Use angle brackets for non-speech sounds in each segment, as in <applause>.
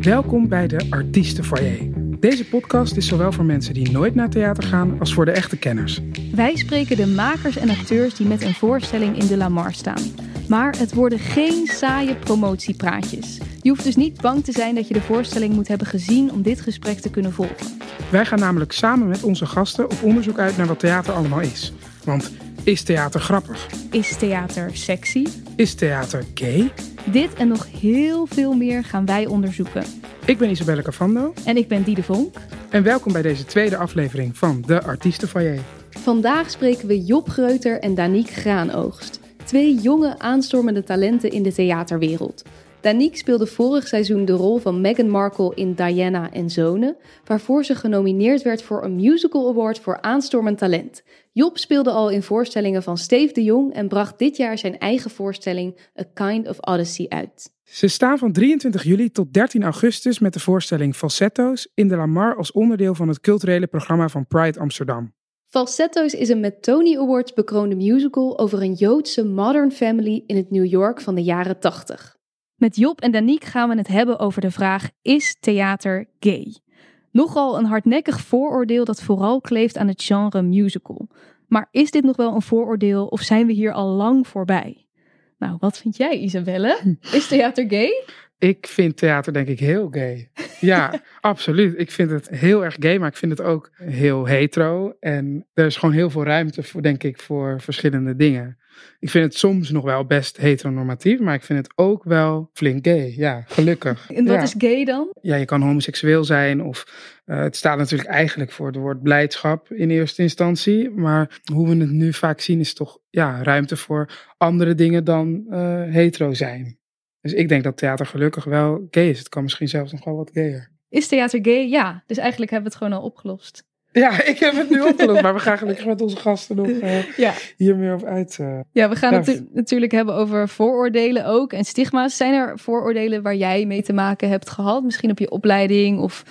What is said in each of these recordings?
Welkom bij de Artiestenfoyer. Deze podcast is zowel voor mensen die nooit naar theater gaan als voor de echte kenners. Wij spreken de makers en acteurs die met een voorstelling in de Lamar staan. Maar het worden geen saaie promotiepraatjes. Je hoeft dus niet bang te zijn dat je de voorstelling moet hebben gezien om dit gesprek te kunnen volgen. Wij gaan namelijk samen met onze gasten op onderzoek uit naar wat theater allemaal is. Want is theater grappig? Is theater sexy? Is theater gay? Dit en nog heel veel meer gaan wij onderzoeken. Ik ben Isabelle Cavando En ik ben Diede Vonk. en welkom bij deze tweede aflevering van de Artiestenfoyer. Vandaag spreken we Job Greuter en Danique Graanoogst. Twee jonge aanstormende talenten in de theaterwereld. Danique speelde vorig seizoen de rol van Meghan Markle in Diana en Zonen, waarvoor ze genomineerd werd voor een musical award voor aanstormend talent. Job speelde al in voorstellingen van Steve de Jong en bracht dit jaar zijn eigen voorstelling A Kind of Odyssey uit. Ze staan van 23 juli tot 13 augustus met de voorstelling Falsetto's in de Lamar als onderdeel van het culturele programma van Pride Amsterdam. Falsetto's is een met Tony Awards bekroonde musical over een Joodse modern family in het New York van de jaren 80. Met Job en Danique gaan we het hebben over de vraag: is theater gay? Nogal een hardnekkig vooroordeel dat vooral kleeft aan het genre musical. Maar is dit nog wel een vooroordeel of zijn we hier al lang voorbij? Nou, wat vind jij, Isabelle? <laughs> Is theater gay? Ik vind theater denk ik heel gay. Ja, <laughs> absoluut. Ik vind het heel erg gay, maar ik vind het ook heel hetero. En er is gewoon heel veel ruimte voor, denk ik, voor verschillende dingen. Ik vind het soms nog wel best heteronormatief, maar ik vind het ook wel flink gay. Ja, gelukkig. En wat ja. is gay dan? ja, je kan homoseksueel zijn of eh, het staat natuurlijk eigenlijk voor het woord blijdschap in eerste instantie. Maar hoe we het nu vaak zien is toch ja, ruimte voor andere dingen dan eh, hetero zijn. Dus ik denk dat theater gelukkig wel gay is. Het kan misschien zelfs nog wel wat gayer. Is theater gay? Ja. Dus eigenlijk hebben we het gewoon al opgelost. Ja, ik heb het nu opgelost, maar we gaan gelukkig met onze gasten nog eh, Ja. hier meer op uit. eh. Ja, we gaan het natu- natuurlijk hebben over vooroordelen ook en stigma's. Zijn er vooroordelen waar jij mee te maken hebt gehad? Misschien op je opleiding of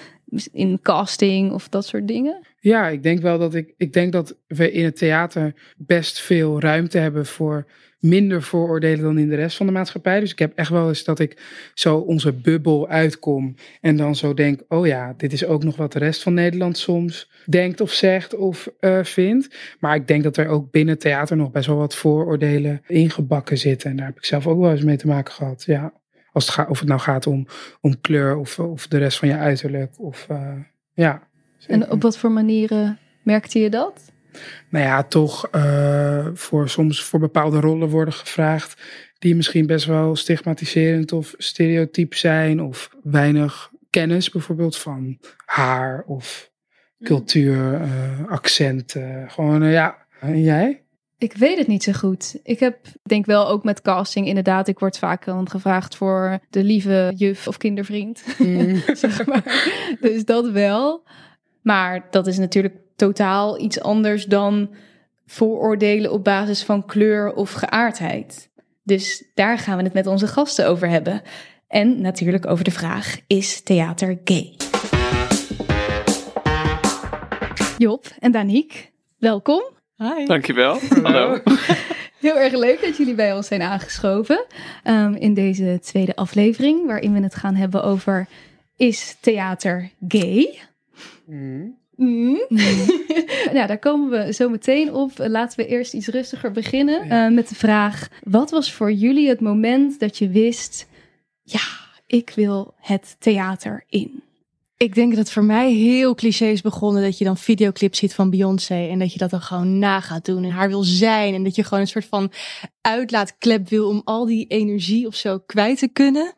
in casting of dat soort dingen? Ja, ik denk wel dat ik, ik denk dat we in het theater best veel ruimte hebben voor minder vooroordelen dan in de rest van de maatschappij. Dus ik heb echt wel eens dat ik zo onze bubbel uitkom en dan zo denk, oh ja, dit is ook nog wat de rest van Nederland soms denkt of zegt of eh, vindt. Maar ik denk dat er ook binnen theater nog best wel wat vooroordelen ingebakken zitten. En daar heb ik zelf ook wel eens mee te maken gehad, ja. Als het gaat, of het nou gaat om, om kleur of, of de rest van je uiterlijk. Of, eh, ja, En op wat voor manieren merkte je dat? nou ja, toch eh, voor soms voor bepaalde rollen worden gevraagd die misschien best wel stigmatiserend of stereotyp zijn of weinig kennis bijvoorbeeld van haar of cultuur, eh, accenten, gewoon eh, ja. En jij? Ik weet het niet zo goed. Ik heb, denk wel ook met casting inderdaad, ik word vaak dan gevraagd voor de lieve juf of kindervriend. <laughs> zeg maar. Dus dat wel. Maar dat is natuurlijk totaal iets anders dan vooroordelen op basis van kleur of geaardheid. Dus daar gaan we het met onze gasten over hebben. En natuurlijk over de vraag: is theater gay? Job en Danique, welkom. Hi. Dankjewel. Hallo. <laughs> Heel erg leuk dat jullie bij ons zijn aangeschoven ehm, in deze tweede aflevering, waarin we het gaan hebben over is theater gay? Mm. <laughs> nou, daar komen we zo meteen op. Laten we eerst iets rustiger beginnen Ja. eh, met de vraag: wat was voor jullie het moment dat je wist, ja, ik wil het theater in? Ik denk dat het voor mij heel cliché is begonnen dat je dan videoclips ziet van Beyoncé en dat je dat dan gewoon na gaat doen en haar wil zijn en dat je gewoon een soort van uitlaatklep wil om al die energie of zo kwijt te kunnen.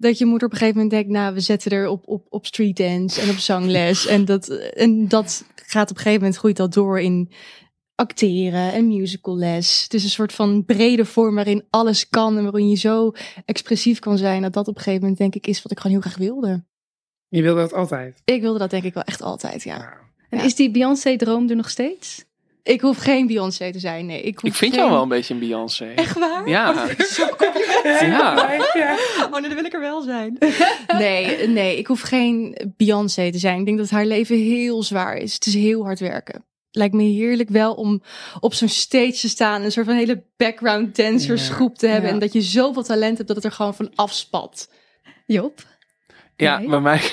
Dat je moeder op een gegeven moment denkt, nou we zetten er op, op, op street dance en op zangles en dat, en dat gaat op een gegeven moment groeit dat door in acteren en musicalles. Het is een soort van brede vorm waarin alles kan en waarin je zo expressief kan zijn dat dat op een gegeven moment denk ik is wat ik gewoon heel graag wilde. Je wilde dat altijd. Ik wilde dat denk ik wel echt altijd, ja. En Ja. is die Beyoncé-droom er nog steeds? Ik hoef geen Beyoncé te zijn, nee. Ik, hoef Ik vind geen... jou wel een beetje een Beyoncé. Echt waar? Ja. Oh, compliment. Ja. Oh, nou, dan wil ik er wel zijn. Nee, nee, ik hoef geen Beyoncé te zijn. Ik denk dat haar leven heel zwaar is. Het is heel hard werken. Lijkt me heerlijk wel om op zo'n stage te staan. Een soort van hele background dancers Ja. groep te hebben. Ja. En dat je zoveel talent hebt dat het er gewoon van afspat. Job? Ja, Nee? bij mij. <laughs>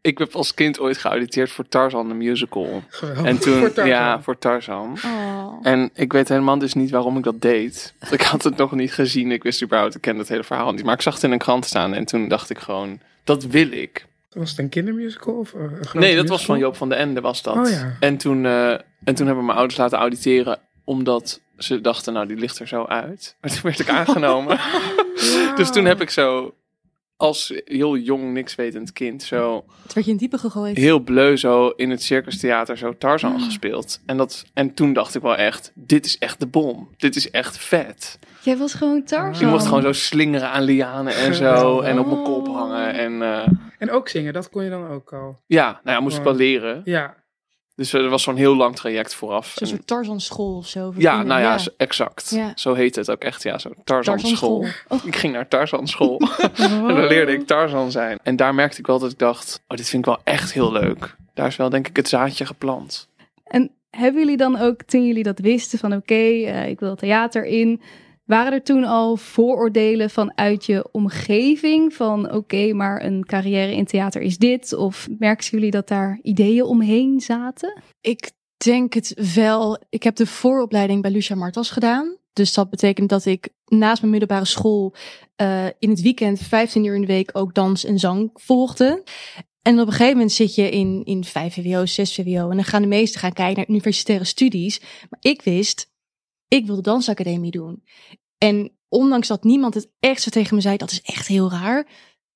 ik heb als kind ooit geauditeerd voor Tarzan, de musical. Geweldig. En toen, Voor Tarzan. ja, voor Tarzan. Oh. En ik weet helemaal dus niet waarom ik dat deed. Want Ik had het nog niet gezien. Ik wist überhaupt, ik ken het hele verhaal niet. Maar ik zag het in een krant staan en toen dacht ik gewoon, dat wil ik. Was het een kindermusical? Of een grote Nee, dat was van Joop van den Ende was dat. Oh ja. En toen, eh, en toen hebben mijn ouders laten auditeren omdat ze dachten, nou die ligt er zo uit. Maar toen werd ik aangenomen. <laughs> dus toen heb ik zo als heel jong, niks wetend kind zo Het werd je in het diepe gegooid. heel bleu zo in het Circus Theater zo Tarzan gespeeld. En, dat, en toen dacht ik wel echt, dit is echt de bom. Dit is echt vet. Jij was gewoon Tarzan. Ik mocht gewoon zo slingeren aan lianen en zo. En op mijn kop hangen. En eh, En ook zingen, dat kon je dan ook al. ja, nou ja, moest ik wel leren. Ja. Dus er was zo'n heel lang traject vooraf. Zo'n soort Tarzan school of zo. ja, kinderen. nou ja, exact. Ja. Zo heet het ook echt. Ja, zo Tarzan Tarzan school. school. Ik ging naar Tarzan school. <laughs> en daar leerde ik Tarzan zijn. En daar merkte ik wel dat ik dacht, oh, dit vind ik wel echt heel leuk. Daar is wel denk ik het zaadje geplant. En hebben jullie dan ook, toen jullie dat wisten van oké, eh, ik wil theater in, waren er toen al vooroordelen vanuit je omgeving van oké, maar een carrière in theater is dit? Of merkten jullie dat daar ideeën omheen zaten? Ik denk het wel. Ik heb de vooropleiding bij Lucia Martas gedaan. Dus dat betekent dat ik naast mijn middelbare school eh, in het weekend 15 uur in de week ook dans en zang volgde. En op een gegeven moment zit je in, in 5 VWO, 6 VWO. En dan gaan de meesten gaan kijken naar universitaire studies. Maar ik wist, ik wil de dansacademie doen. En ondanks dat niemand het echt zo tegen me zei, dat is echt heel raar.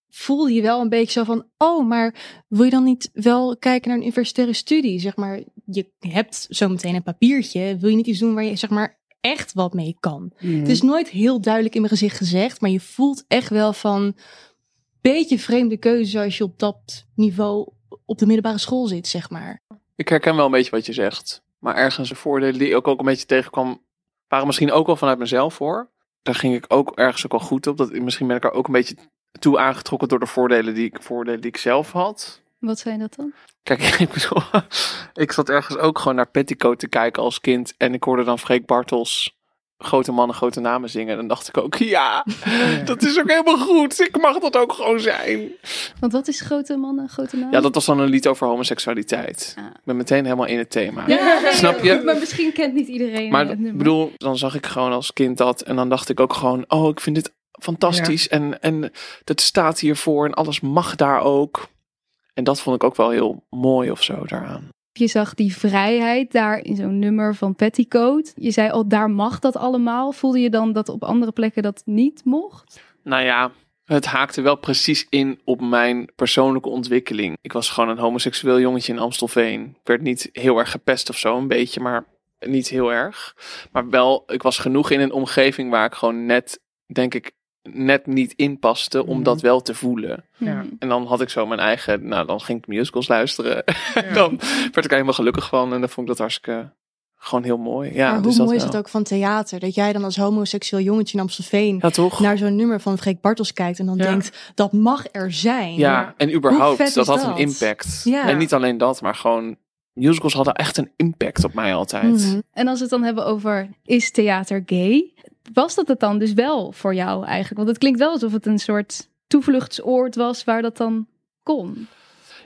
Voelde je wel een beetje zo van, oh, maar wil je dan niet wel kijken naar een universitaire studie? Zeg maar, je hebt zometeen een papiertje. Wil je niet iets doen waar je zeg maar echt wat mee kan? Het is nooit heel duidelijk in mijn gezicht gezegd, maar je voelt echt wel van beetje vreemde keuze als je op dat niveau op de middelbare school zit, zeg maar. Ik herken wel een beetje wat je zegt. Maar ergens de voordelen die ik ook een beetje tegenkwam, waren misschien ook wel vanuit mezelf voor. Daar ging ik ook ergens ook al goed op. Dat, misschien ben ik er ook een beetje toe aangetrokken door de voordelen die ik, voordelen die ik zelf had. Wat zijn dat dan? Kijk, <laughs> ik bedoel, ik zat ergens ook gewoon naar Petticoat te kijken als kind. En ik hoorde dan Freek Bartels grote mannen, grote namen zingen. Dan dacht ik ook, <laughs> ja, dat is ook helemaal goed. Ik mag dat ook gewoon zijn. Want wat is grote mannen, grote namen? Ja, dat was dan een lied over homoseksualiteit. Ah. Ik ben meteen helemaal in het thema. Ja, Snap je? Maar misschien kent niet iedereen Maar het ik bedoel, dan zag ik gewoon als kind dat. En dan dacht ik ook gewoon, oh, ik vind dit fantastisch. En, en dat staat hiervoor en alles mag daar ook. En dat vond ik ook wel heel mooi of zo daaraan. Je zag die vrijheid daar in zo'n nummer van Petticoat. Je zei al, daar mag dat allemaal. Voelde je dan dat op andere plekken dat niet mocht? Nou ja, het haakte wel precies in op mijn persoonlijke ontwikkeling. Ik was gewoon een homoseksueel jongetje in Amstelveen. Ik werd niet heel erg gepest of zo, een beetje, maar niet heel erg. Maar wel, ik was genoeg in een omgeving waar ik gewoon net, denk ik, net niet in paste om Mhm. dat wel te voelen. Ja. Hmm. En dan had ik zo mijn eigen, nou dan ging ik musicals luisteren. <laughs> Ja. dan werd ik er helemaal gelukkig van en dan vond ik dat hartstikke gewoon heel mooi. Ja, maar hoe dus dat mooi is het ook van theater? Dat jij dan als homoseksueel jongetje in Amstelveen Ja, naar zo'n nummer van Freek Bartels kijkt en dan Ja. denkt, dat mag er zijn. Ja, en überhaupt, dat had dat? een impact. Ja. En niet alleen dat, maar gewoon musicals hadden echt een impact op mij altijd. Mhm. En als we het dan hebben over, is theater gay? Was dat het dan dus wel voor jou eigenlijk? Want het klinkt wel alsof het een soort toevluchtsoord was waar dat dan kon.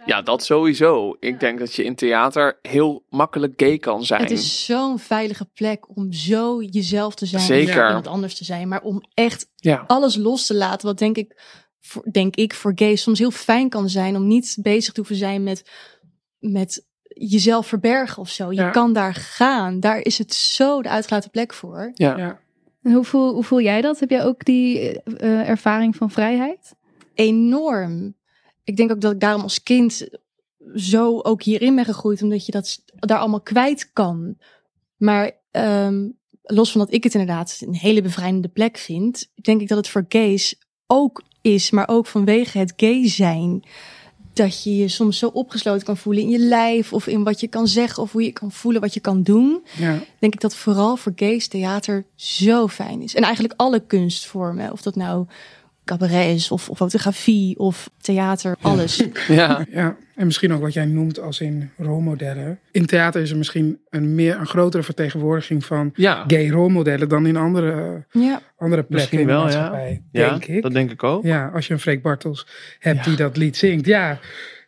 Ja, dat sowieso. Ik denk dat je in theater heel makkelijk gay kan zijn. Het is zo'n veilige plek om zo jezelf te zijn. Zeker. En iemand anders te zijn. Maar om echt Ja, alles los te laten. Wat denk ik, voor, denk ik voor gays soms heel fijn kan zijn. Om niet bezig te hoeven zijn met, met jezelf verbergen of zo. Je Ja. kan daar gaan. Daar is het zo de uitgelaten plek voor. ja. Ja. En hoe voel, hoe voel jij dat? Heb jij ook die eh, eh, ervaring van vrijheid? Enorm. Ik denk ook dat ik daarom als kind zo ook hierin ben gegroeid. Omdat je dat daar allemaal kwijt kan. Maar ehm, los van dat ik het inderdaad een hele bevrijdende plek vind. Denk ik dat het voor gays ook is. Maar ook vanwege het gay zijn. Dat je je soms zo opgesloten kan voelen in je lijf. Of in wat je kan zeggen. Of hoe je kan voelen wat je kan doen. Ja. Denk ik dat vooral voor gays theater zo fijn is. En eigenlijk alle kunstvormen. Of dat nou cabaret is of, of fotografie of theater, alles. <laughs> Ja, Ja, en misschien ook wat jij noemt als in rolmodellen. In theater is er misschien een, meer, een grotere vertegenwoordiging van ja. gay rolmodellen dan in andere, Ja, andere plekken Misschien in de wel, ja. maatschappij, ja denk ik. dat denk ik ook. Ja, als je een Freek Bartels hebt Ja. die dat lied zingt. Ja,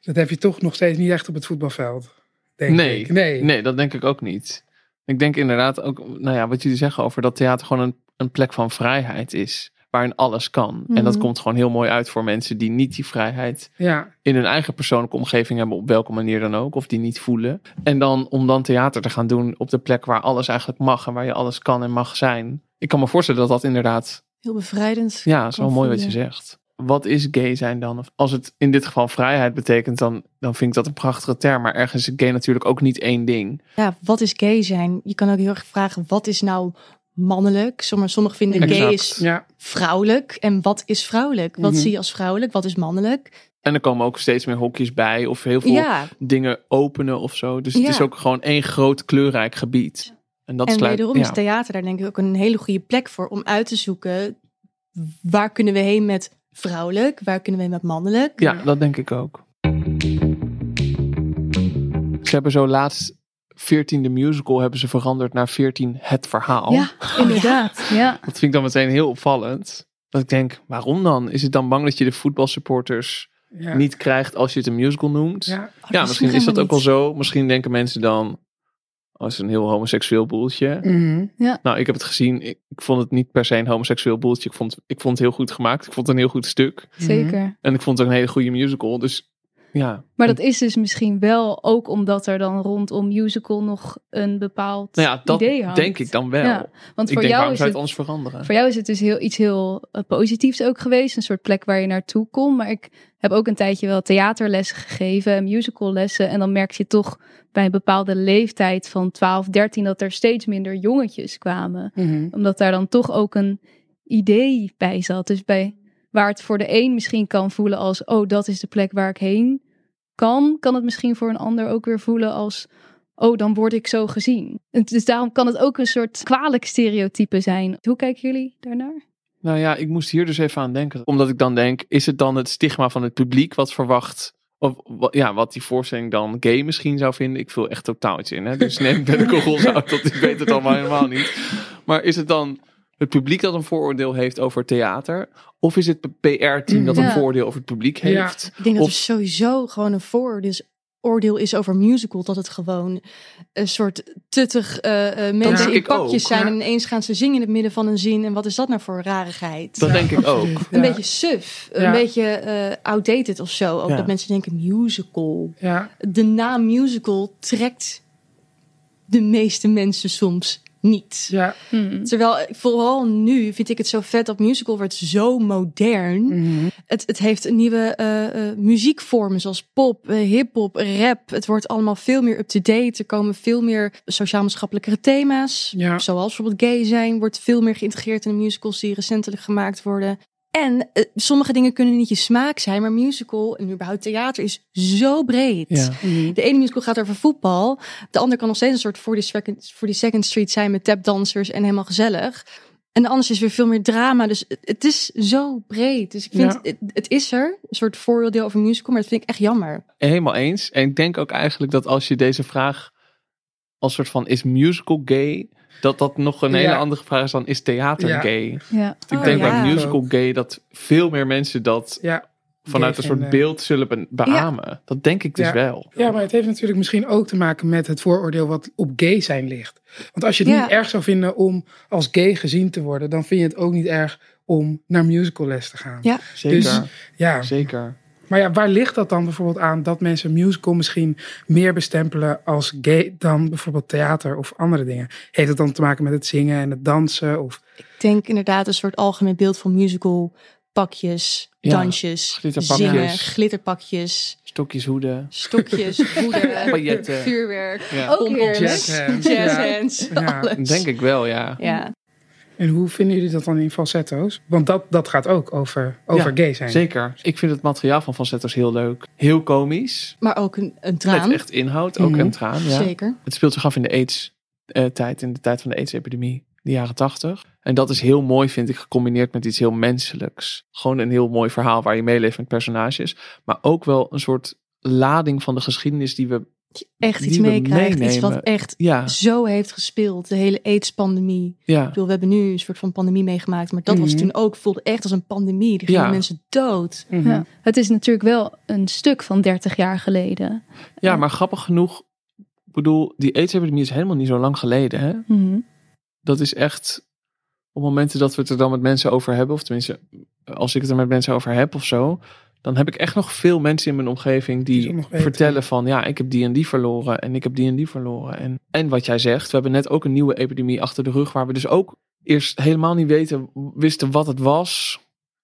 dat heb je toch nog steeds niet echt op het voetbalveld. Denk Nee, ik. Nee. Nee, dat denk ik ook niet. Ik denk inderdaad ook, nou ja, wat jullie zeggen over dat theater gewoon een, een plek van vrijheid is. Waarin alles kan. En dat Mhm. komt gewoon heel mooi uit voor mensen die niet die vrijheid Ja, in hun eigen persoonlijke omgeving hebben, op welke manier dan ook, of die niet voelen. En dan om dan theater te gaan doen op de plek waar alles eigenlijk mag en waar je alles kan en mag zijn. Ik kan me voorstellen dat dat inderdaad, heel bevrijdend. ja, is wel Kan mooi wat je zegt. Wat is gay zijn dan? Of Als het in dit geval vrijheid betekent, dan, dan vind ik dat een prachtige term. Maar ergens is gay natuurlijk ook niet één ding. Ja, wat is gay zijn? Je kan ook heel erg vragen, wat is nou mannelijk? Sommigen vinden gay Exact. is ja, vrouwelijk. En wat is vrouwelijk? Wat Mhm. zie je als vrouwelijk? Wat is mannelijk? En er komen ook steeds meer hokjes bij, of heel veel Ja, dingen openen of zo. Dus het is ook gewoon één groot kleurrijk gebied. En dat en sluit, wederom is theater daar denk ik ook een hele goede plek voor om uit te zoeken. Waar kunnen we heen met vrouwelijk? Waar kunnen we heen met mannelijk? Ja, dat denk ik ook. Ze hebben zo laatst 14 de musical hebben ze veranderd naar 14 het verhaal. <laughs> Ja, inderdaad. Ja. Dat vind ik dan meteen heel opvallend. Dat ik denk, waarom dan? Is het dan bang dat je de voetbalsupporters ja. niet krijgt als je het een musical noemt? Ja, Ja, Oh, misschien is dat ook wel zo. Misschien denken mensen dan, oh, is een heel homoseksueel boeltje. Mhm. Nou, ik heb het gezien. Ik, ik vond het niet per se een homoseksueel boeltje. Ik vond, ik vond het heel goed gemaakt. Ik vond het een heel goed stuk. Zeker. En ik vond het ook een hele goede musical. Dus ja. Maar dat is dus misschien wel ook omdat er dan rondom musical nog een bepaald Nou ja, dat idee hangt. denk ik dan wel. Ja, Want ik voor denk, jou is het anders veranderen? Voor jou is het dus heel, iets heel eh, positiefs ook geweest. Een soort plek waar je naartoe kon. Maar ik heb ook een tijdje wel theaterlessen gegeven. en Musicallessen. En dan merk je toch bij een bepaalde leeftijd van 12, 13... dat er steeds minder jongetjes kwamen. Mhm. Omdat daar dan toch ook een idee bij zat. Dus bij waar het voor de een misschien kan voelen als... oh, dat is de plek waar ik heen kan... kan het misschien voor een ander ook weer voelen als... oh, dan word ik zo gezien. En Dus daarom kan het ook een soort kwalijk stereotype zijn. Hoe kijken jullie daarnaar? Nou ja, ik moest hier dus even aan denken. Omdat ik dan denk, is het dan het stigma van het publiek wat verwacht... Of ja, wat die voorstelling dan gay misschien zou vinden. Ik vul echt totaal iets in. Hè? Dus neem <laughs> ik bij de kogels uit, dat ik weet het allemaal helemaal niet. Maar is het dan het publiek dat een vooroordeel heeft over theater? Of is het PR-team dat een vooroordeel over het publiek Ja. heeft? Ik denk dat Of- er sowieso gewoon een vooroordeel is, oordeel is over musical. Dat het gewoon een soort tuttig eh, eh, mensen in ik pakjes ook, zijn. ja. En ineens gaan ze zingen in het midden van een zin. En wat is dat nou voor rarigheid? Dat denk ik ook. Een beetje suf. Een beetje eh, outdated of zo. Ook Ja. dat mensen denken musical. Ja, De naam musical trekt de meeste mensen soms niet. ja. Hmm. Terwijl vooral nu vind ik het zo vet dat musical wordt zo modern. Mhm. Het, het heeft een nieuwe eh, eh, muziekvormen zoals pop, eh, hip-hop, rap. Het wordt allemaal veel meer up-to-date. Er komen veel meer sociaal-maatschappelijkere thema's. Ja. Zoals bijvoorbeeld gay zijn, wordt veel meer geïntegreerd in de musicals die recentelijk gemaakt worden. En eh, sommige dingen kunnen niet je smaak zijn, maar musical en überhaupt theater is zo breed. Ja. Mhm. De ene musical gaat over voetbal. De andere kan nog steeds een soort 40 second, 40 second Street zijn met tapdansers en helemaal gezellig. En de andere is weer veel meer drama. Dus het, het is zo breed. Dus ik vind, Ja. het, het is er. Een soort vooroordeel over musical, maar dat vind ik echt jammer. Helemaal eens. En ik denk ook eigenlijk dat als je deze vraag als soort van is musical gay, dat dat nog een Ja. hele andere vraag is dan is theater Ja. gay. Ja. Ik Oh, denk ja. bij musical gay dat veel meer mensen dat ja. vanuit Gay een soort vinden. beeld zullen be- beamen. Dat denk ik dus Ja. wel. Ja, maar het heeft natuurlijk misschien ook te maken met het vooroordeel wat op gay zijn ligt. Want als je het Ja. niet erg zou vinden om als gay gezien te worden, dan vind je het ook niet erg om naar musicalles te gaan. Ja. Zeker. Dus- Ja, Zeker. Maar ja, waar ligt dat dan bijvoorbeeld aan dat mensen musical misschien meer bestempelen als gay dan bijvoorbeeld theater of andere dingen? Heeft het dan te maken met het zingen en het dansen? Of, Ik denk inderdaad een soort algemeen beeld van musical. Pakjes, Ja, dansjes, glitterpakjes. zingen, glitterpakjes, Stokjes hoeden. stokjes, <laughs> hoeden, Pailletten. vuurwerk, Ja. Ook. Jazzhands. jazzhands, Ja. alles. Denk ik wel, ja. Ja. En hoe vinden jullie dat dan in falsetto's? Want dat, dat gaat ook over, over Ja, gay zijn. Zeker. Ik vind het materiaal van falsettos heel leuk. Heel komisch. Maar ook een, een Met traan. echt inhoud. Ook Mhm. een traan. Ja. Zeker. Het speelt zich af in de AIDS-tijd, in de tijd van de AIDS-epidemie. de jaren tachtig. En dat is heel mooi, vind ik, gecombineerd met iets heel menselijks. Gewoon een heel mooi verhaal waar je meeleeft met personages. Maar ook wel een soort lading van de geschiedenis die we Echt iets Die meekrijgt. Iets wat echt Ja, zo heeft gespeeld. De hele AIDS-pandemie. Ik ja, bedoel, we hebben nu een soort van pandemie meegemaakt. Maar dat was Mhm. toen ook, voelde echt als een pandemie. Er gingen Ja. mensen dood. Mhm. Ja. Het is natuurlijk wel een stuk van 30 jaar geleden. ja, maar grappig genoeg. Ik bedoel, die AIDS-epidemie is helemaal niet zo lang geleden. Hè? Mhm. Dat is echt op momenten dat we het er dan met mensen over hebben. Of tenminste, als ik het er met mensen over heb of zo. Dan heb ik echt nog veel mensen in mijn omgeving Die vertellen van ja, ik heb die en die verloren en ik heb die en die verloren. En, en wat jij zegt, we hebben net ook een nieuwe epidemie achter de rug waar we dus ook eerst helemaal niet weten, wisten wat het was.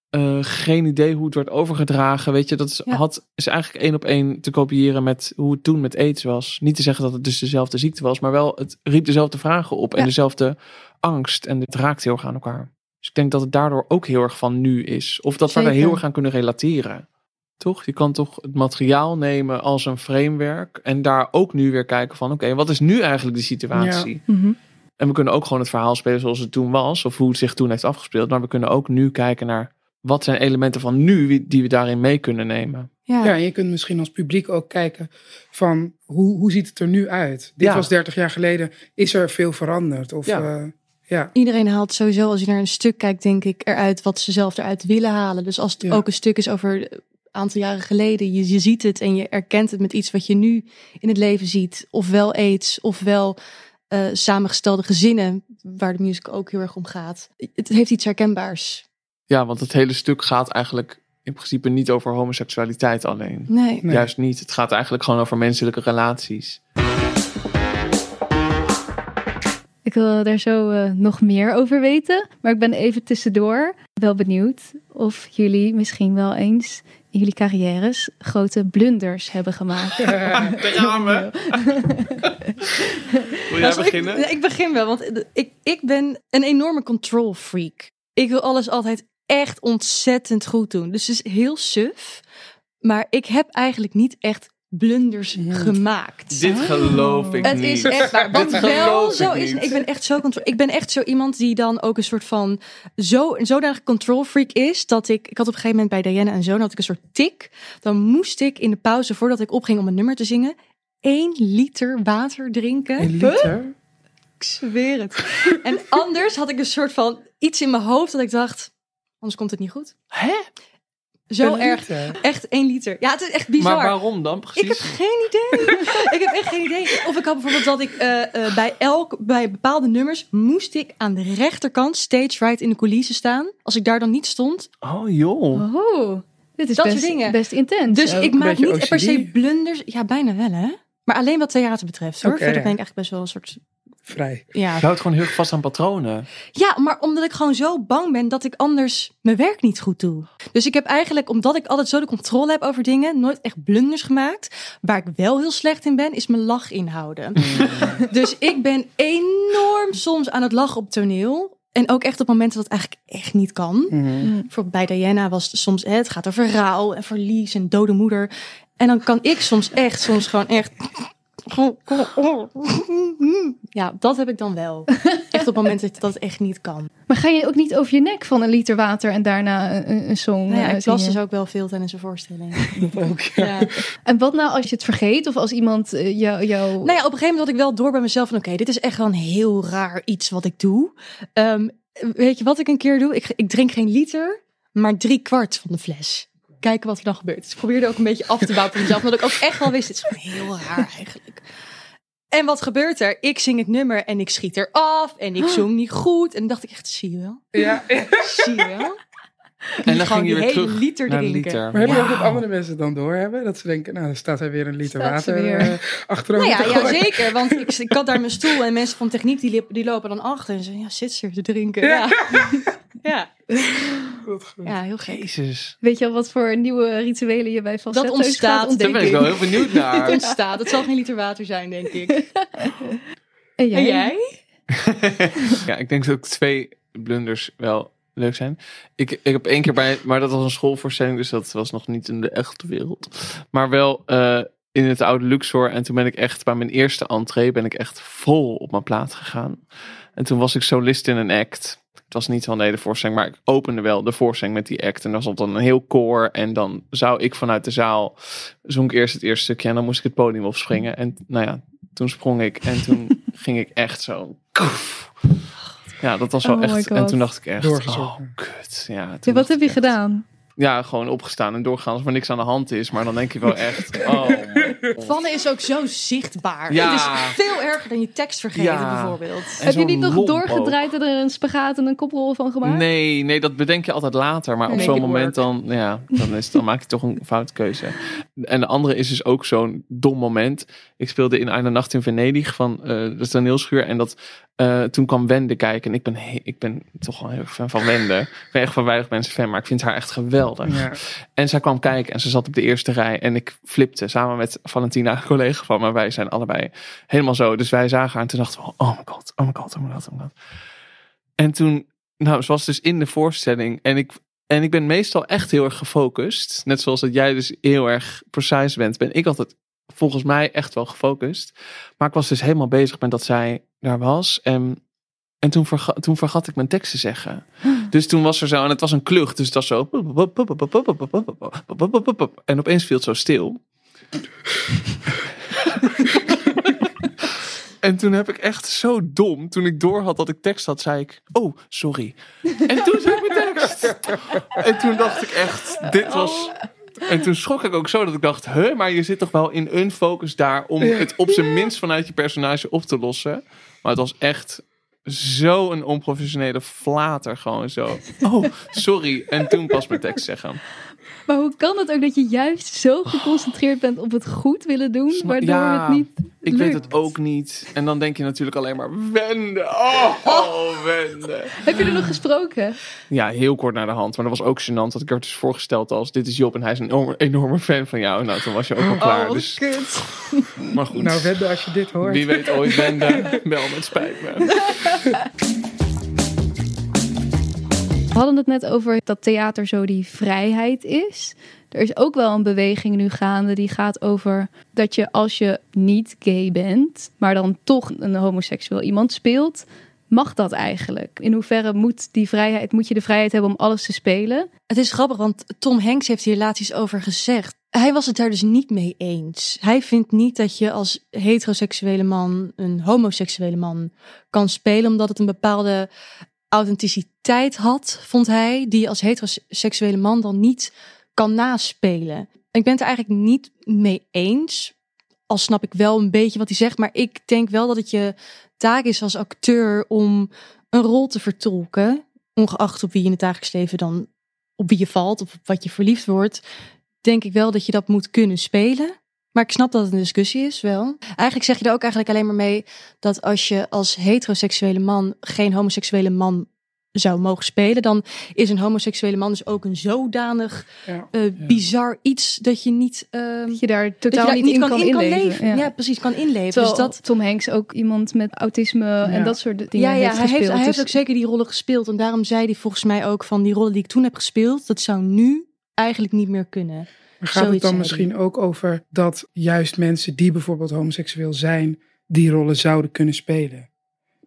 Eh, geen idee hoe het werd overgedragen. Weet je, dat is, Ja. had, is eigenlijk één op één te kopiëren met hoe het toen met AIDS was. Niet te zeggen dat het dus dezelfde ziekte was, maar wel het riep dezelfde vragen op en Ja. dezelfde angst. En het raakt heel erg aan elkaar. Dus ik denk dat het daardoor ook heel erg van nu is. Of dat we er heel erg aan kunnen relateren. Toch? Je kan toch het materiaal nemen als een framework. En daar ook nu weer kijken van oké, wat is nu eigenlijk de situatie? Mhm. En we kunnen ook gewoon het verhaal spelen zoals het toen was. Of hoe het zich toen heeft afgespeeld. Maar we kunnen ook nu kijken naar wat zijn elementen van nu die we daarin mee kunnen nemen. Ja, Ja, en je kunt misschien als publiek ook kijken van hoe, hoe ziet het er nu uit? Dit Ja. was 30 jaar geleden. Is er veel veranderd? Of Ja. ja, ja. Iedereen haalt sowieso, als je naar een stuk kijkt, denk ik, eruit wat ze zelf eruit willen halen. Dus als het Ja. ook een stuk is over aantal jaren geleden, je, je ziet het en je erkent het met iets wat je nu in het leven ziet. Ofwel aids, ofwel eh, samengestelde gezinnen, waar de musical ook heel erg om gaat. Het heeft iets herkenbaars. Ja, want het hele stuk gaat eigenlijk in principe niet over homoseksualiteit alleen. Nee. Nee. Juist niet. Het gaat eigenlijk gewoon over menselijke relaties. Ik wil daar zo eh, nog meer over weten. Maar ik ben even tussendoor wel benieuwd of jullie misschien wel eens jullie carrières grote blunders hebben gemaakt. <laughs> Gaan we. <laughs> Wil jij Nou, beginnen? Ik, ik begin wel, want ik, ik ben een enorme control freak. Ik wil alles altijd echt ontzettend goed doen. Dus het is heel suf. Maar ik heb eigenlijk niet echt blunders Ja. gemaakt. Dit geloof ik Het niet. is echt waar. Wat Dit wel geloof zo ik is. niet. Ik ben echt zo control. Ik ben echt zo iemand die dan ook een soort van zo zodanig control freak is dat ik. Ik had op een gegeven moment bij Diana en zo had ik een soort tik. Dan moest ik in de pauze voordat ik opging om een nummer te zingen. één liter water drinken. Een liter? Ik zweer het. En anders had ik een soort van iets in mijn hoofd dat ik dacht, anders komt het niet goed. Hè? Zo Een erg. liter? Echt één liter. Ja, het is echt bizar. Maar waarom dan Ik heb precies? geen idee. <laughs> ik heb echt geen idee. Of ik had bijvoorbeeld dat ik eh, eh, bij elk, bij bepaalde nummers moest ik aan de rechterkant stage right in de coulissen staan. Als ik daar dan niet stond. Oh joh. Oh, dit is Dat best, soort dingen. best intens. Dus ik maak niet per se blunders. Ja, bijna wel hè. Maar alleen wat theater betreft hoor. Oké, Verder ja. ben ik eigenlijk best wel een soort... Vrij. Ja, Je houdt gewoon heel erg vast aan patronen. Ja, maar omdat ik gewoon zo bang ben dat ik anders mijn werk niet goed doe. Dus ik heb eigenlijk, omdat ik altijd zo de controle heb over dingen, nooit echt blunders gemaakt. Waar ik wel heel slecht in ben, is mijn lach inhouden. <laughs> dus ik ben enorm soms aan het lachen op toneel. En ook echt op momenten dat het eigenlijk echt niet kan. Mm. Bijvoorbeeld bij Diana was het soms, hè, het gaat over rouw en verlies en dode moeder. En dan kan ik soms echt, soms gewoon echt... Ja, dat heb ik dan wel. Echt op momenten dat dat echt niet kan. Maar ga je ook niet over je nek van een liter water en daarna een, een- song Nou ja, eh, ik las zingen? dus ook wel veel tijdens een voorstelling. Dat <laughs> ook, ja. Ja. En wat nou als je het vergeet of als iemand eh, jou... jou... Nou ja, op een gegeven moment had ik wel door bij mezelf van... oké, dit is echt wel een heel raar iets wat ik doe. Ehm, weet je wat ik een keer doe? Ik, ik drink geen liter, maar drie kwart van de fles. Kijken wat er dan gebeurt. Dus ik probeerde ook een beetje af te bouwen voor mezelf. Omdat ik ook echt wel wist, dit is gewoon heel raar eigenlijk. En wat gebeurt er? Ik zing het nummer en ik schiet er af. En ik zong niet goed. En dan dacht ik echt, zie je wel? Ja. Zie je wel? En dan ging je weer hele terug liter naar drinken. liter. Maar heb je ook dat andere mensen dan doorhebben? Dat ze denken, nou, dan staat hij weer een liter Staat water weer. eh, achterover Nou ja, ja, zeker. Want <laughs> ik, ik had daar mijn stoel en mensen van techniek die, die lopen dan achter. En ze ja, zit ze te drinken. Ja. Ja. <laughs> Goed. ja, heel gek. Jezus. Weet je al wat voor nieuwe rituelen je bij falsetto's Dat ontstaat, Daar ben ik wel heel benieuwd <laughs> naar. ontstaat. Het zal geen liter water zijn, denk ik. <laughs> En jij? En jij? ja, ik denk dat ook twee blunders wel leuk zijn. Ik, ik heb één keer bij, maar dat was een schoolvoorstelling, dus dat was nog niet in de echte wereld. Maar wel, eh, in het oude Luxor. En toen ben ik echt bij mijn eerste entree ben ik echt vol op mijn plaat gegaan. En toen was ik solist in een act. Het was niet van nee de voorstelling, maar ik opende wel de voorstelling met die act. En dan zat dan een heel koor. En dan zou ik vanuit de zaal, zong ik eerst het eerste stukje en dan moest ik het podium opspringen. En nou ja, toen sprong ik en toen <laughs> ging ik echt zo... koef. Ja, dat was wel Oh echt. En toen dacht ik echt, oh kut. Ja, wat heb je echt- gedaan? Ja, gewoon opgestaan en doorgaan als er niks aan de hand is. Maar dan denk je wel <laughs> echt, oh <laughs> Vannen is ook zo zichtbaar. Ja. Het is veel erger dan je tekst vergeten Ja. bijvoorbeeld. En heb je niet nog doorgedraaid en er een spagaat en een koprol van gemaakt? Nee, nee, dat bedenk je altijd later. Maar op zo'n moment dan, ja, dan, is, dan maak je toch een fout keuze. En de andere is dus ook zo'n dom moment. Ik speelde in Eine Nacht in Venedig van eh de toneelschuur. En dat, eh, toen kwam Wende kijken. En ik ben, ik ben toch wel heel erg fan van Wende. Ik ben echt van weinig mensen fan, maar ik vind haar echt geweldig. Ja. En zij kwam kijken en ze zat op de eerste rij. En ik flipte samen met Valentina, een collega van me. Wij zijn allebei helemaal zo. Dus wij zagen haar en toen dachten we, oh my god, oh my god, oh my god, oh god. En toen, nou, ze was dus in de voorstelling. En ik, en ik ben meestal echt heel erg gefocust. Net zoals dat jij dus heel erg precise bent, ben ik altijd volgens mij echt wel gefocust. Maar ik was dus helemaal bezig met dat zij daar was. En, en toen, verga, toen vergat ik mijn tekst te zeggen. <gasps> Dus toen was er zo, en het was een klucht, dus het was zo. En opeens viel het zo stil. <laughs> En toen heb ik echt zo dom, toen ik door had dat ik tekst had, zei ik, oh, sorry. En toen zei ik mijn tekst. En toen dacht ik echt, dit was... En toen schrok ik ook zo dat ik dacht, huh, maar je zit toch wel in een focus daar om het op zijn minst vanuit je personage op te lossen. Maar het was echt zo een onprofessionele flater gewoon zo. Oh, sorry. En toen pas mijn tekst zeggen. Maar hoe kan het ook dat je juist zo geconcentreerd bent op het goed willen doen, waardoor ja, het niet Ik lukt? weet het ook niet. En dan denk je natuurlijk alleen maar, wende. <laughs> Oh, oh, wende. Heb je er nog gesproken? Ja, heel kort naar de hand. Maar dat was ook gênant. Dat ik werd dus voorgesteld als, dit is Job en hij is een enorme, enorme fan van jou. Nou, toen was je ook al klaar. Oh, dus, kut. <laughs> maar goed. Nou, Wende, als je dit hoort. Wie weet ooit wende. Wel met spijt me. <laughs> We hadden het net over dat theater zo die vrijheid is. Er is ook wel een beweging nu gaande die gaat over dat je als je niet gay bent, maar dan toch een homoseksueel iemand speelt, mag dat eigenlijk? In hoeverre moet die vrijheid, moet je de vrijheid hebben om alles te spelen? Het is grappig, want Tom Hanks heeft hier laatst iets over gezegd. Hij was het daar dus niet mee eens. Hij vindt niet dat je als heteroseksuele man een homoseksuele man kan spelen, omdat het een bepaalde authenticiteit had, vond hij, die als heteroseksuele man dan niet kan naspelen. Ik ben het er eigenlijk niet mee eens. Al snap ik wel een beetje wat hij zegt, maar ik denk wel dat het je taak is als acteur om een rol te vertolken, ongeacht op wie je in het dagelijks leven dan op wie je valt of op wat je verliefd wordt, denk ik wel dat je dat moet kunnen spelen. Maar ik snap dat het een discussie is, wel. Eigenlijk zeg je er ook eigenlijk alleen maar mee dat als je als heteroseksuele man geen homoseksuele man zou mogen spelen, dan is een homoseksuele man dus ook een zodanig Ja. eh, bizar iets dat je niet, eh, Dat je daar je totaal daar niet in kan, inleven. Ja. Ja. precies, kan inleven. Terwijl dus dat, Tom Hanks ook iemand met autisme en dat soort dingen ja, ja, heeft hij, heeft, gespeeld. hij heeft Dus- ook zeker die rollen gespeeld. En daarom zei hij volgens mij ook van die rollen die ik toen heb gespeeld, dat zou nu eigenlijk niet meer kunnen. Gaat het dan misschien ook over dat juist mensen die bijvoorbeeld homoseksueel zijn, die rollen zouden kunnen spelen?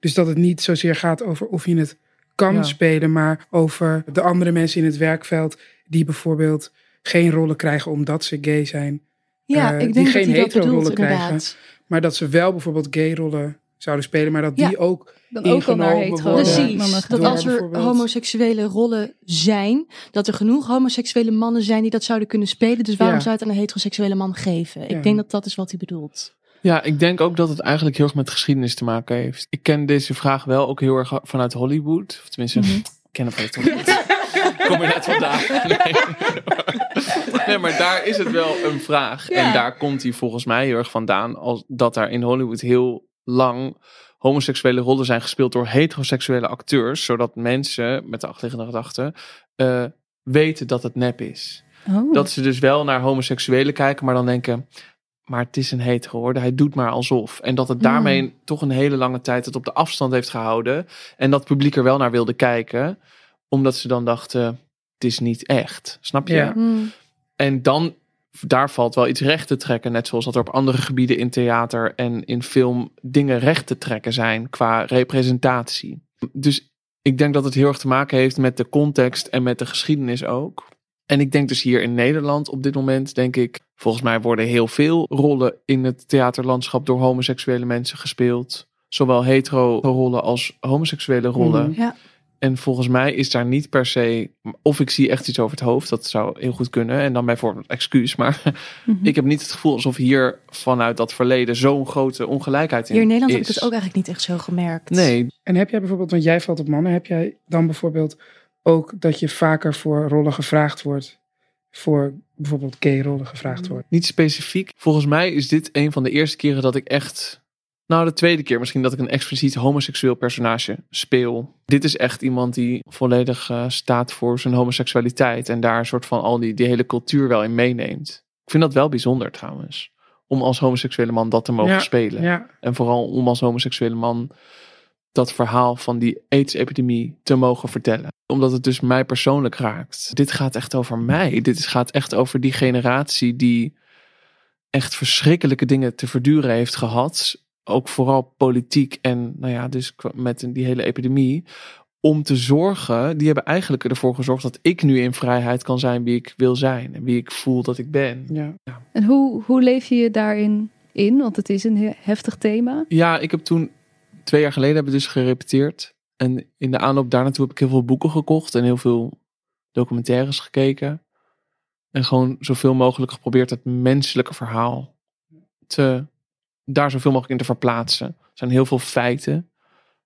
Dus dat het niet zozeer gaat over of je het kan Ja. spelen, maar over de andere mensen in het werkveld die bijvoorbeeld geen rollen krijgen omdat ze gay zijn, Ja, Eh, ik die denk geen dat hij dat hetero-rollen bedoelt, krijgen. inderdaad. maar dat ze wel bijvoorbeeld gay rollen zouden spelen, maar dat Ja. die ook dan ook al naar hetero. Precies. Dat als er homoseksuele rollen zijn, dat er genoeg homoseksuele mannen zijn die dat zouden kunnen spelen. Dus waarom Ja. zou je het aan een heteroseksuele man geven? Ja. Ik denk dat dat is wat hij bedoelt. Ja, ik denk ook dat het eigenlijk heel erg met geschiedenis te maken heeft. Ik ken deze vraag wel ook heel erg vanuit Hollywood. Of tenminste, Mhm. ik ken hem vanuit Hollywood. <laughs> Kom je net vandaag? Nee. <laughs> nee, maar daar is het wel een vraag. Ja. En daar komt hij volgens mij heel erg vandaan. Als dat daar in Hollywood heel lang homoseksuele rollen zijn gespeeld door heteroseksuele acteurs. Zodat mensen met de achterliggende gedachte eh, weten dat het nep is. Oh. Dat ze dus wel naar homoseksuelen kijken, maar dan denken. Maar het is een hetero hoor. Hij doet maar alsof. En dat het daarmee toch een hele lange tijd het op de afstand heeft gehouden. En dat het publiek er wel naar wilde kijken. Omdat ze dan dachten, het is niet echt. Snap je? Ja. Hmm. En dan daar valt wel iets recht te trekken. Net zoals dat er op andere gebieden in theater en in film dingen recht te trekken zijn qua representatie. Dus ik denk dat het heel erg te maken heeft met de context en met de geschiedenis ook. En ik denk dus hier in Nederland op dit moment, denk ik, volgens mij worden heel veel rollen in het theaterlandschap door homoseksuele mensen gespeeld. Zowel hetero rollen als homoseksuele rollen. Mhm. Ja. En volgens mij is daar niet per se, of ik zie echt iets over het hoofd, dat zou heel goed kunnen. En dan bijvoorbeeld excuus, maar <laughs> Mhm. ik heb niet het gevoel alsof hier vanuit dat verleden zo'n grote ongelijkheid in Hier in Nederland is. heb ik het ook eigenlijk niet echt zo gemerkt. Nee, En heb jij bijvoorbeeld, want jij valt op mannen, heb jij dan bijvoorbeeld ook dat je vaker voor rollen gevraagd wordt? Voor bijvoorbeeld gay rollen gevraagd wordt? niet specifiek. Volgens mij is dit een van de eerste keren dat ik echt. Nou, de tweede keer misschien dat ik een expliciet homoseksueel personage speel. Dit is echt iemand die volledig eh, staat voor zijn homoseksualiteit. En daar een soort van al die, die hele cultuur wel in meeneemt. Ik vind dat wel bijzonder trouwens. Om als homoseksuele man dat te mogen Ja, spelen. Ja, En vooral om als homoseksuele man dat verhaal van die AIDS-epidemie te mogen vertellen. Omdat het dus mij persoonlijk raakt. Dit gaat echt over mij. Dit gaat echt over die generatie die echt verschrikkelijke dingen te verduren heeft gehad. Ook vooral politiek en nou ja, dus met die hele epidemie. Om te zorgen, die hebben eigenlijk ervoor gezorgd dat ik nu in vrijheid kan zijn wie ik wil zijn. En wie ik voel dat ik ben. ja. En hoe, hoe leef je je daarin in? Want het is een he- heftig thema. Ja, ik heb toen twee jaar geleden hebben we dus gerepeteerd. En in de aanloop daar naartoe heb ik heel veel boeken gekocht en heel veel documentaires gekeken. En gewoon zoveel mogelijk geprobeerd het menselijke verhaal te, daar zoveel mogelijk in te verplaatsen. Er zijn heel veel feiten.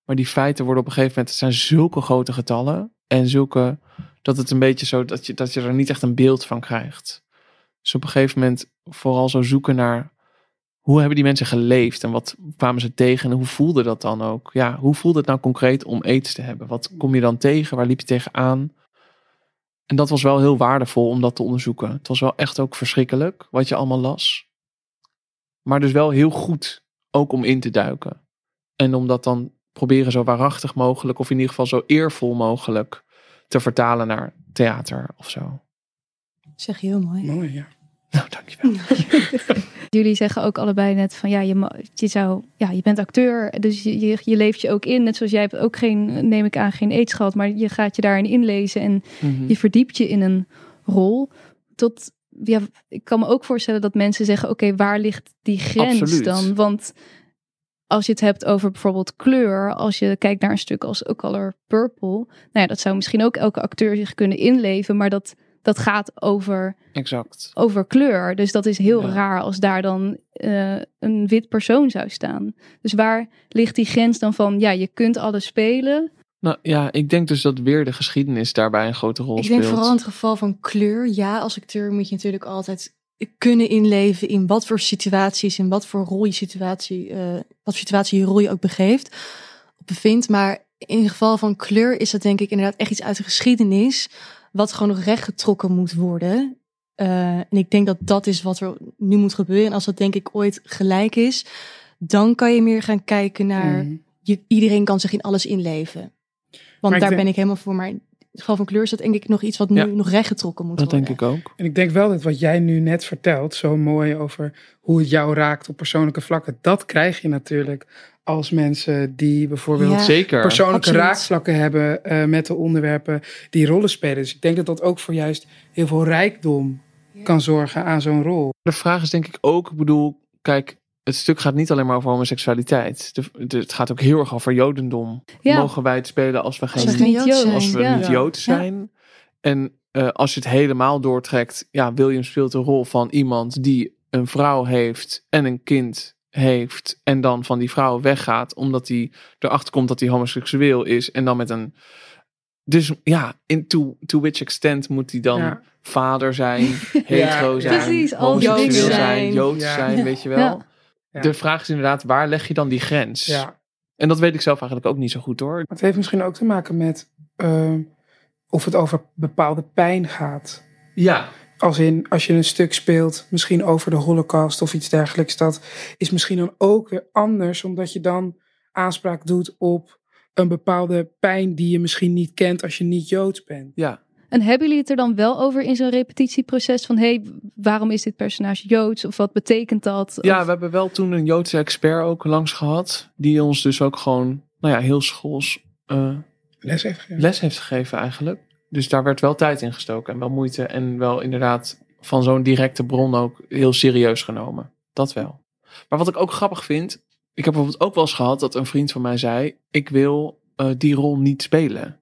Maar die feiten worden op een gegeven moment, het zijn zulke grote getallen. En zulke, dat het een beetje zo, dat je, dat je er niet echt een beeld van krijgt. Dus op een gegeven moment vooral zo zoeken naar hoe hebben die mensen geleefd en wat kwamen ze tegen en hoe voelde dat dan ook? Ja, hoe voelde het nou concreet om aids te hebben? Wat kom je dan tegen? Waar liep je tegenaan? En dat was wel heel waardevol om dat te onderzoeken. Het was wel echt ook verschrikkelijk wat je allemaal las. Maar dus wel heel goed ook om in te duiken. En om dat dan proberen zo waarachtig mogelijk of in ieder geval zo eervol mogelijk te vertalen naar theater of zo. Zeg je heel mooi. Mooi, ja. Nou, dankjewel. <laughs> Jullie zeggen ook allebei net van ja, je, ma- je, zou, ja, je bent acteur, dus je, je, je leeft je ook in. Net zoals jij hebt ook geen, neem ik aan, geen aids gehad, maar je gaat je daarin inlezen en Mhm. je verdiept je in een rol. Tot, ja, ik kan me ook voorstellen dat mensen zeggen, oké, waar ligt die grens Absoluut. dan? Want als je het hebt over bijvoorbeeld kleur, als je kijkt naar een stuk als A Color Purple, nou ja, dat zou misschien ook elke acteur zich kunnen inleven, maar dat, dat gaat over Exact. over kleur. Dus dat is heel Ja. raar als daar dan eh, een wit persoon zou staan. Dus waar ligt die grens dan van, ja, je kunt alles spelen. Nou ja, ik denk dus dat weer de geschiedenis daarbij een grote rol Ik speelt. denk vooral in het geval van kleur. Ja, als acteur moet je natuurlijk altijd kunnen inleven in wat voor situaties, in wat voor rol je situatie, eh, wat situatie je rol je ook begeeft, of bevindt. Maar in het geval van kleur is dat denk ik inderdaad echt iets uit de geschiedenis, wat gewoon nog rechtgetrokken moet worden. Eh, en ik denk dat dat is wat er nu moet gebeuren. En als dat denk ik ooit gelijk is, dan kan je meer gaan kijken naar, Mhm. je, iedereen kan zich in alles inleven. Want daar denk- ben ik helemaal voor. Maar geval van kleur is dat denk ik nog iets wat nu Ja. nog rechtgetrokken moet Dat worden. denk ik ook. En ik denk wel dat wat jij nu net vertelt, zo mooi over hoe het jou raakt op persoonlijke vlakken, dat krijg je natuurlijk als mensen die bijvoorbeeld Ja. Zeker. persoonlijke absoluut. raakvlakken hebben eh, met de onderwerpen die rollen spelen. Dus ik denk dat dat ook voor juist heel veel rijkdom kan zorgen aan zo'n rol. De vraag is denk ik ook, ik bedoel, kijk, het stuk gaat niet alleen maar over homoseksualiteit. De, de- het gaat ook heel erg over jodendom. Ja. Mogen wij het spelen als we geen Als niet Jood Joods. zijn. als we Ja. niet Jood zijn. En eh, als je het helemaal doortrekt, ja, William speelt de rol van iemand die een vrouw heeft en een kind heeft en dan van die vrouw weggaat omdat hij erachter komt dat hij homoseksueel is en dan met een dus ja, in to, to which extent moet hij dan Ja. vader zijn, <laughs> hetero Ja, zijn, precies, homoseksueel zijn, Joods Ja. zijn, weet je wel. Ja. De vraag is inderdaad, waar leg je dan die grens? Ja. En dat weet ik zelf eigenlijk ook niet zo goed hoor. Het heeft misschien ook te maken met eh, of het over bepaalde pijn gaat. Ja, Als in, als je een stuk speelt, misschien over de holocaust of iets dergelijks, dat is misschien dan ook weer anders, omdat je dan aanspraak doet op een bepaalde pijn die je misschien niet kent als je niet Joods bent. ja. En hebben jullie het er dan wel over in zo'n repetitieproces? Van, hé, hey, waarom is dit personage Joods? Of wat betekent dat? Ja, Of- we hebben wel toen een Joodse expert ook langs gehad. Die ons dus ook gewoon, nou ja, heel schools eh, Les heeft gegeven. les heeft gegeven eigenlijk. Dus daar werd wel tijd in gestoken en wel moeite. En wel inderdaad van zo'n directe bron ook heel serieus genomen. Dat wel. Maar wat ik ook grappig vind. Ik heb bijvoorbeeld ook wel eens gehad dat een vriend van mij zei. Ik wil eh, die rol niet spelen.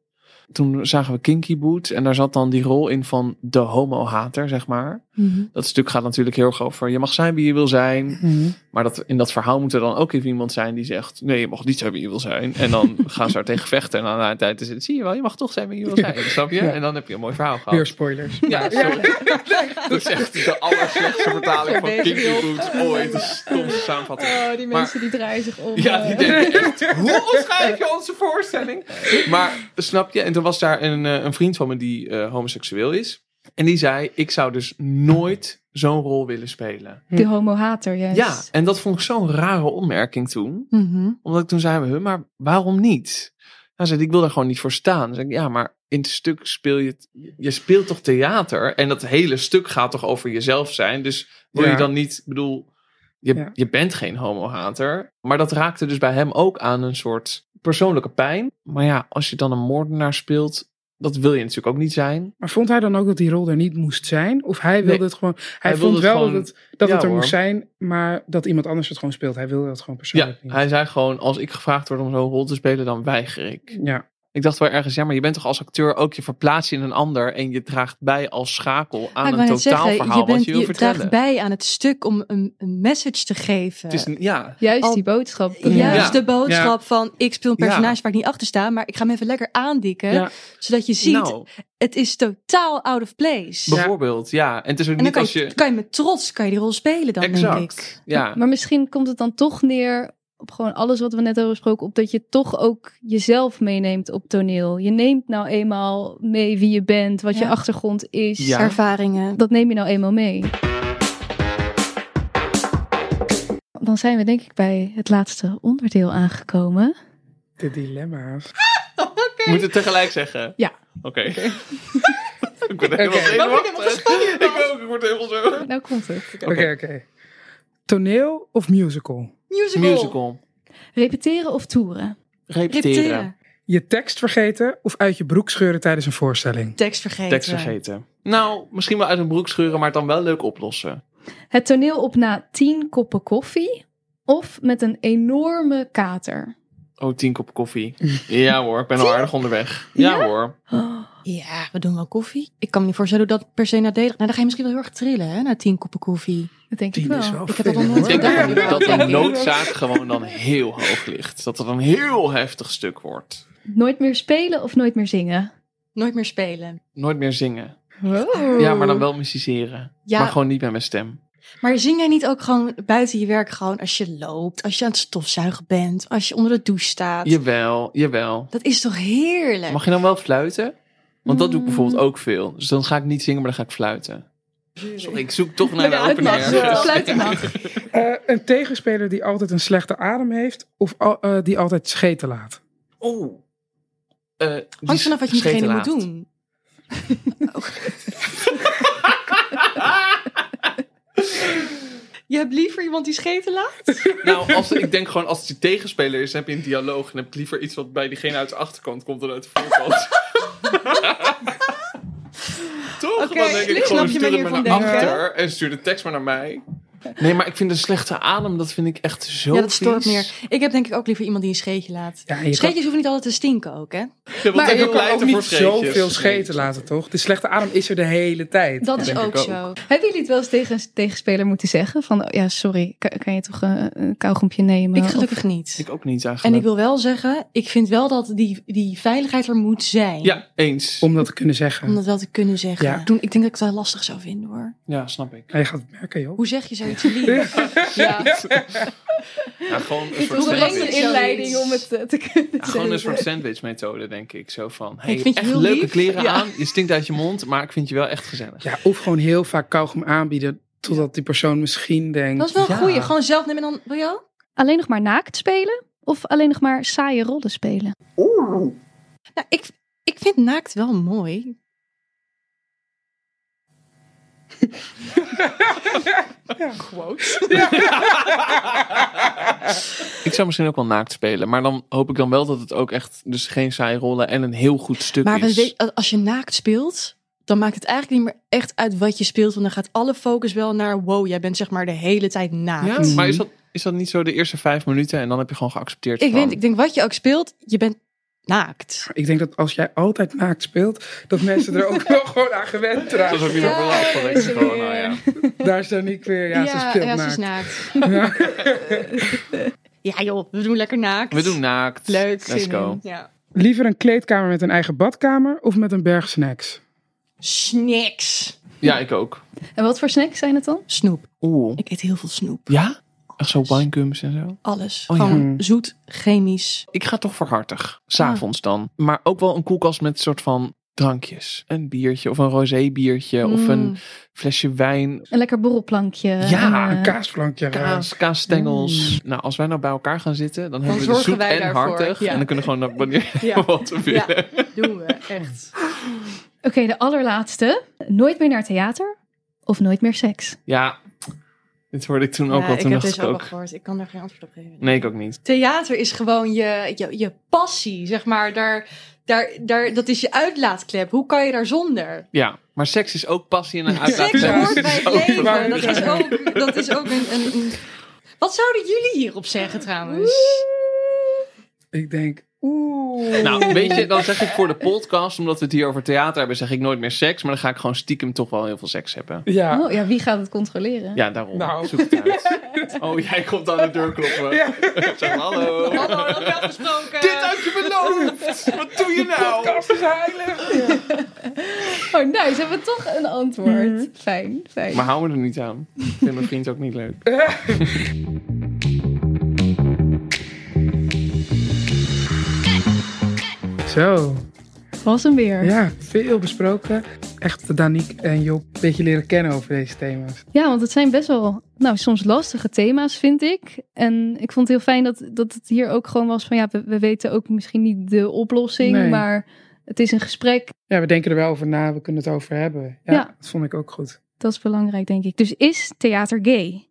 Toen zagen we Kinky Boots en daar zat dan die rol in van de homo-hater, zeg maar. Mhm. Dat stuk gaat natuurlijk heel erg over je mag zijn wie je wil zijn. Mhm. Maar dat, in dat verhaal moet er dan ook even iemand zijn die zegt: Nee, je mag niet zijn wie je wil zijn. En dan <laughs> gaan ze er tegen vechten. En dan na een tijd is het: Zie je wel, je mag toch zijn wie je wil zijn. Snap je? Ja. En dan heb je een mooi verhaal gehad. Weer spoilers. Ja, sorry. <laughs> Dat is echt de allerslechtste vertaling van Kinky. Boots ooit. De stomste samenvatting. Oh, die Maar- mensen die draaien zich om. Ja, die eh. denken echt, <laughs> hoe omschrijf je onze voorstelling? Maar, snap je? En toen was daar een, eh, een vriend van me die eh, homoseksueel is. En die zei, ik zou dus nooit zo'n rol willen spelen. De homo-hater, juist. Ja, en dat vond ik zo'n rare opmerking toen. Mhm. Omdat ik toen zei, we, maar waarom niet? Hij zei, ik wil daar gewoon niet voor staan. Dan zei ik, ja, maar in het stuk speel je. Je speelt toch theater? En dat hele stuk gaat toch over jezelf zijn? Dus wil Ja. je dan niet... Ik bedoel, je, Ja. je bent geen homo-hater. Maar dat raakte dus bij hem ook aan een soort persoonlijke pijn. Maar ja, als je dan een moordenaar speelt... Dat wil je natuurlijk ook niet zijn. Maar vond hij dan ook dat die rol er niet moest zijn? Of hij wilde Nee. het gewoon... Hij, Hij vond wel gewoon- dat het, dat Ja, het er hoor. moest zijn, maar dat iemand anders het gewoon speelt. Hij wilde dat gewoon Ja, persoonlijk niet. hij zei gewoon, als ik gevraagd word om zo'n rol te spelen, dan weiger ik. Ja. Ik dacht wel ergens, ja, maar je bent toch als acteur ook je verplaatst je in een ander en je draagt bij als schakel aan ik een totaalverhaal je, bent, wat je wil je draagt bij aan het stuk om een, een message te geven. Het is een, ja, Juist Al- die boodschap. Juist Ja. de boodschap van ik speel een Ja. personage waar ik niet achter sta, maar ik ga hem even lekker aandikken. Ja. Zodat je ziet, nou, het is totaal out of place. bijvoorbeeld, ja. En het is ook En dan niet kan als je, je... kan je met trots kan je die rol spelen dan, denk ik. Exact, ja. Maar misschien komt het dan toch neer op gewoon alles wat we net hebben besproken. Op dat je toch ook jezelf meeneemt op toneel. Je neemt nou eenmaal mee wie je bent, wat je achtergrond is. Ja. Ervaringen. Dat neem je nou eenmaal mee. Dan zijn we denk ik bij het laatste onderdeel aangekomen. De dilemma's. <laughs> Moet het tegelijk zeggen? Ja. Oké. <laughs> ik word helemaal. <laughs> Ik ook, ik word helemaal zo. Nou komt het. Oké, oké. Toneel of musical? Musical. Musical. Repeteren of toeren? Repeteren. Repeteren. Je tekst vergeten of uit je broek scheuren tijdens een voorstelling? Tekst vergeten. Tekst vergeten. Nou, misschien wel uit een broek scheuren, maar het dan wel leuk oplossen. Het toneel op na tien koppen koffie of met een enorme kater? Oh, tien kop koffie. <laughs> Ja hoor, ik ben al aardig onderweg. Ja, Ja? hoor. Ja, we doen wel koffie. Ik kan me niet voorstellen hoe dat per se nadelig... Nou, dan ga je misschien wel heel erg trillen, hè, na tien koppen koffie. Dat denk ik Tien wel. is wel Ik heb dat nog nooit hoor. Ik denk gedaan. dat, de <laughs> noodzaak gewoon dan heel hoog ligt. Dat het een heel heftig stuk wordt. Nooit meer spelen of nooit meer zingen? Nooit meer spelen. Nooit meer zingen. Wow. Ja, maar dan wel musiceren. Ja. Maar gewoon niet met mijn stem. Maar zing jij niet ook gewoon buiten je werk gewoon als je loopt, als je aan het stofzuigen bent, als je onder de douche staat? Jawel, jawel. Dat is toch heerlijk? Mag je dan wel fluiten? Want dat doe ik Mm. bijvoorbeeld ook veel. Dus dan ga ik niet zingen, maar dan ga ik fluiten. Sorry, ik zoek toch naar ergens. <laughs> Fluiten mag. <laughs> Eh, een tegenspeler die altijd een slechte adem heeft of al- eh, die altijd scheten laat? Eh, die Hangt vanaf wat je diegene moet doen. Oh. <laughs> Je hebt liever iemand die scheten laat? Nou, als, ik denk gewoon als het je tegenspeler is, dan heb je een dialoog. En heb ik liever iets wat bij diegene uit de achterkant komt dan uit de voorkant. Toch? Dan denk ik ik snap gewoon, stuur het maar naar achter en stuur de tekst maar naar mij. Nee, maar ik vind een slechte adem, dat vind ik echt zo Ja, dat stoort vies. meer. Ik heb denk ik ook liever iemand die een scheetje laat. Ja, je kan, Scheetjes hoeven niet altijd te stinken ook, hè? <laughs> Ja, maar ik je heb kan ook pleiten niet zoveel scheten laten, toch? De slechte adem is er de hele tijd. Dat is ook zo. Hebben jullie het wel eens tegen een tegenspeler moeten zeggen? Van, ja, sorry, kan, kan je toch een, een kauwgompje nemen? Ik Of- gelukkig niet. Ik ook niet En eigenlijk. ik wil wel zeggen, ik vind wel dat die, die veiligheid er moet zijn. Ja, eens. Om dat te kunnen zeggen. Om dat wel te kunnen zeggen. Ja. Doen, ik denk dat ik dat lastig zou vinden hoor. Ja, snap ik. Ja, je gaat het merken, joh. Hoe zeg je lief? ja. Ja, gewoon een soort breng een sandwich. inleiding om het eh, te kunnen Ja, gewoon een soort sandwich methode, denk ik. Zo van, hey, Ik vind je echt heel leuke lief. kleren Ja. aan. Je stinkt uit je mond, maar ik vind je wel echt gezellig. Ja, of gewoon heel vaak kauwgom aanbieden, totdat die persoon misschien denkt... Dat is wel een Ja. goeie. Gewoon zelf nemen en dan, wil je ook? Alleen nog maar naakt spelen? Of alleen nog maar saaie rollen spelen? Nou, ik, ik vind naakt wel mooi. Ik zou misschien ook wel naakt spelen. Maar dan hoop ik dan wel dat het ook echt dus geen saai rollen en een heel goed stuk Maar is. weet- als je naakt speelt, dan maakt het eigenlijk niet meer echt uit wat je speelt. Want dan gaat alle focus wel naar, wow, jij bent zeg maar de hele tijd naakt. Ja, maar is dat, is dat niet zo de eerste vijf minuten en dan heb je gewoon geaccepteerd Ik van... weet, ik denk wat je ook speelt, je bent naakt. Ik denk dat als jij altijd naakt speelt, dat mensen er ook <laughs> wel gewoon aan gewend Dat is raken. van. denk ik is gewoon, weer- nou ja. Daar is dan niet weer, ja, ze speelt ja, naakt. ze is naakt. Ja. <laughs> Ja joh, we doen lekker naakt. We doen naakt. Leuk, Let's zin go. Ja. Liever een kleedkamer met een eigen badkamer of met een berg snacks? Snacks. Ja, ik ook. En wat voor snacks zijn het dan? Snoep. Oeh. Ik eet heel veel snoep. Ja? Echt zo winegums en zo? Alles. Oh, ja. Gewoon zoet, chemisch. Ik ga toch voor hartig. S'avonds dan. Maar ook wel een koelkast met een soort van drankjes. Een biertje of een rosé biertje of een Mm. flesje wijn. Een lekker borrelplankje. Ja, en, Een kaasflankje. Kaas, kaasstengels. Nou, als wij nou bij elkaar gaan zitten, dan, hebben we de zorgen zoet wij en daarvoor, hartig. ja. En dan kunnen we gewoon naar wanneer <laughs> Ja. <laughs> wat we willen. Doen we, echt. Oké, de allerlaatste. Nooit meer naar theater of nooit meer seks? Ja, dit hoorde ik toen ook Ja, al. ik Toen heb dacht deze ik ook ook. al gehoord. Ik kan daar geen antwoord op geven. Nee, ik ook niet. Theater is gewoon je, je, je passie, zeg maar. Daar, daar, daar, dat is je uitlaatklep. Hoe kan je daar zonder? Ja, maar seks is ook passie en een Seks uitlaatklep. hoort Dus bij <laughs> is het ook leven. waar. Dat is ook, dat is ook een, een, een- Wat zouden jullie hierop zeggen trouwens? Ik denk, oeh. Nou, weet je, dan zeg ik voor de podcast, omdat we het hier over theater hebben, zeg ik nooit meer seks. Maar dan ga ik gewoon stiekem toch wel heel veel seks hebben. Ja. Oh ja, wie gaat het controleren? Ja, daarom. Nou. Zoek het uit. Oh, jij komt aan de deur kloppen. Ja. Zeg hallo. Hallo, heb je afgesproken? Dit had je beloofd. Wat doe je nou? Podcast is heilig. Oh, nice. Hebben we toch een antwoord. Mhm. Fijn, fijn. Maar hou me er niet aan. Ik vind mijn vriend ook niet leuk. <laughs> Zo, Was hem weer. Ja. ja, veel besproken. Echt Daniek en Job een beetje leren kennen over deze thema's. want het zijn best wel, nou, soms lastige thema's, vind ik. En ik vond het heel fijn dat, dat het hier ook gewoon was van, ja, we, we weten ook misschien niet de oplossing, Nee. maar het is een gesprek. Ja, we denken er wel over na, we kunnen het over hebben. Ja, Ja. dat vond ik ook goed. Dat is belangrijk, denk ik. Dus is theater gay?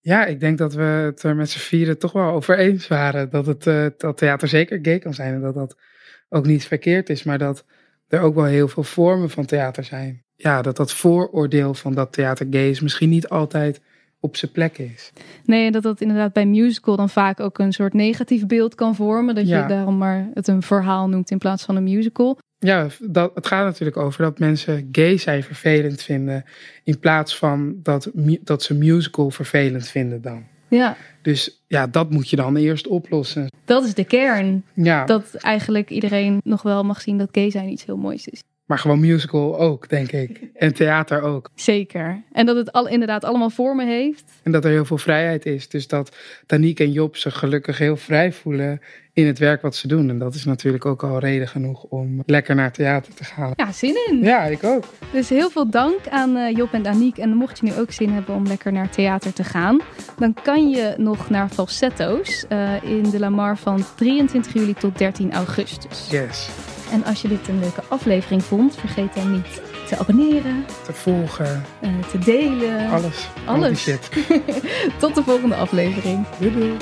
Ja, ik denk dat we het er met z'n vieren toch wel over eens waren. Dat, het, eh, dat theater zeker gay kan zijn en dat dat ook niet verkeerd is. Maar dat er ook wel heel veel vormen van theater zijn. Ja, dat dat vooroordeel van dat theater gay is misschien niet altijd op zijn plek is. Nee, dat dat inderdaad bij musical dan vaak ook een soort negatief beeld kan vormen. Dat Ja. je daarom maar het een verhaal noemt in plaats van een musical. Ja, dat, het gaat natuurlijk over dat mensen gay zijn vervelend vinden. In plaats van dat, dat ze musical vervelend vinden dan. Ja, Dus ja, dat moet je dan eerst oplossen. dat is de kern. Ja, Dat eigenlijk iedereen nog wel mag zien dat gay zijn iets heel moois is. Maar gewoon musical ook, denk ik. <laughs> En theater ook. Zeker. En dat het al, inderdaad allemaal vormen heeft. En dat er heel veel vrijheid is. Dus dat Danique en Job zich gelukkig heel vrij voelen in het werk wat ze doen. En dat is natuurlijk ook al reden genoeg om lekker naar theater te gaan. Ja, zin in. Ja, ik ook. Dus heel veel dank aan eh, Job en Aniek. En mocht je nu ook zin hebben om lekker naar theater te gaan, dan kan je nog naar Falsetto's eh, in de Lamar van 23 juli tot 13 augustus. Yes. En als je dit een leuke aflevering vond, vergeet dan niet te abonneren, Te volgen, eh, te delen. alles. Alles. <laughs> Tot de volgende aflevering. Doei doei.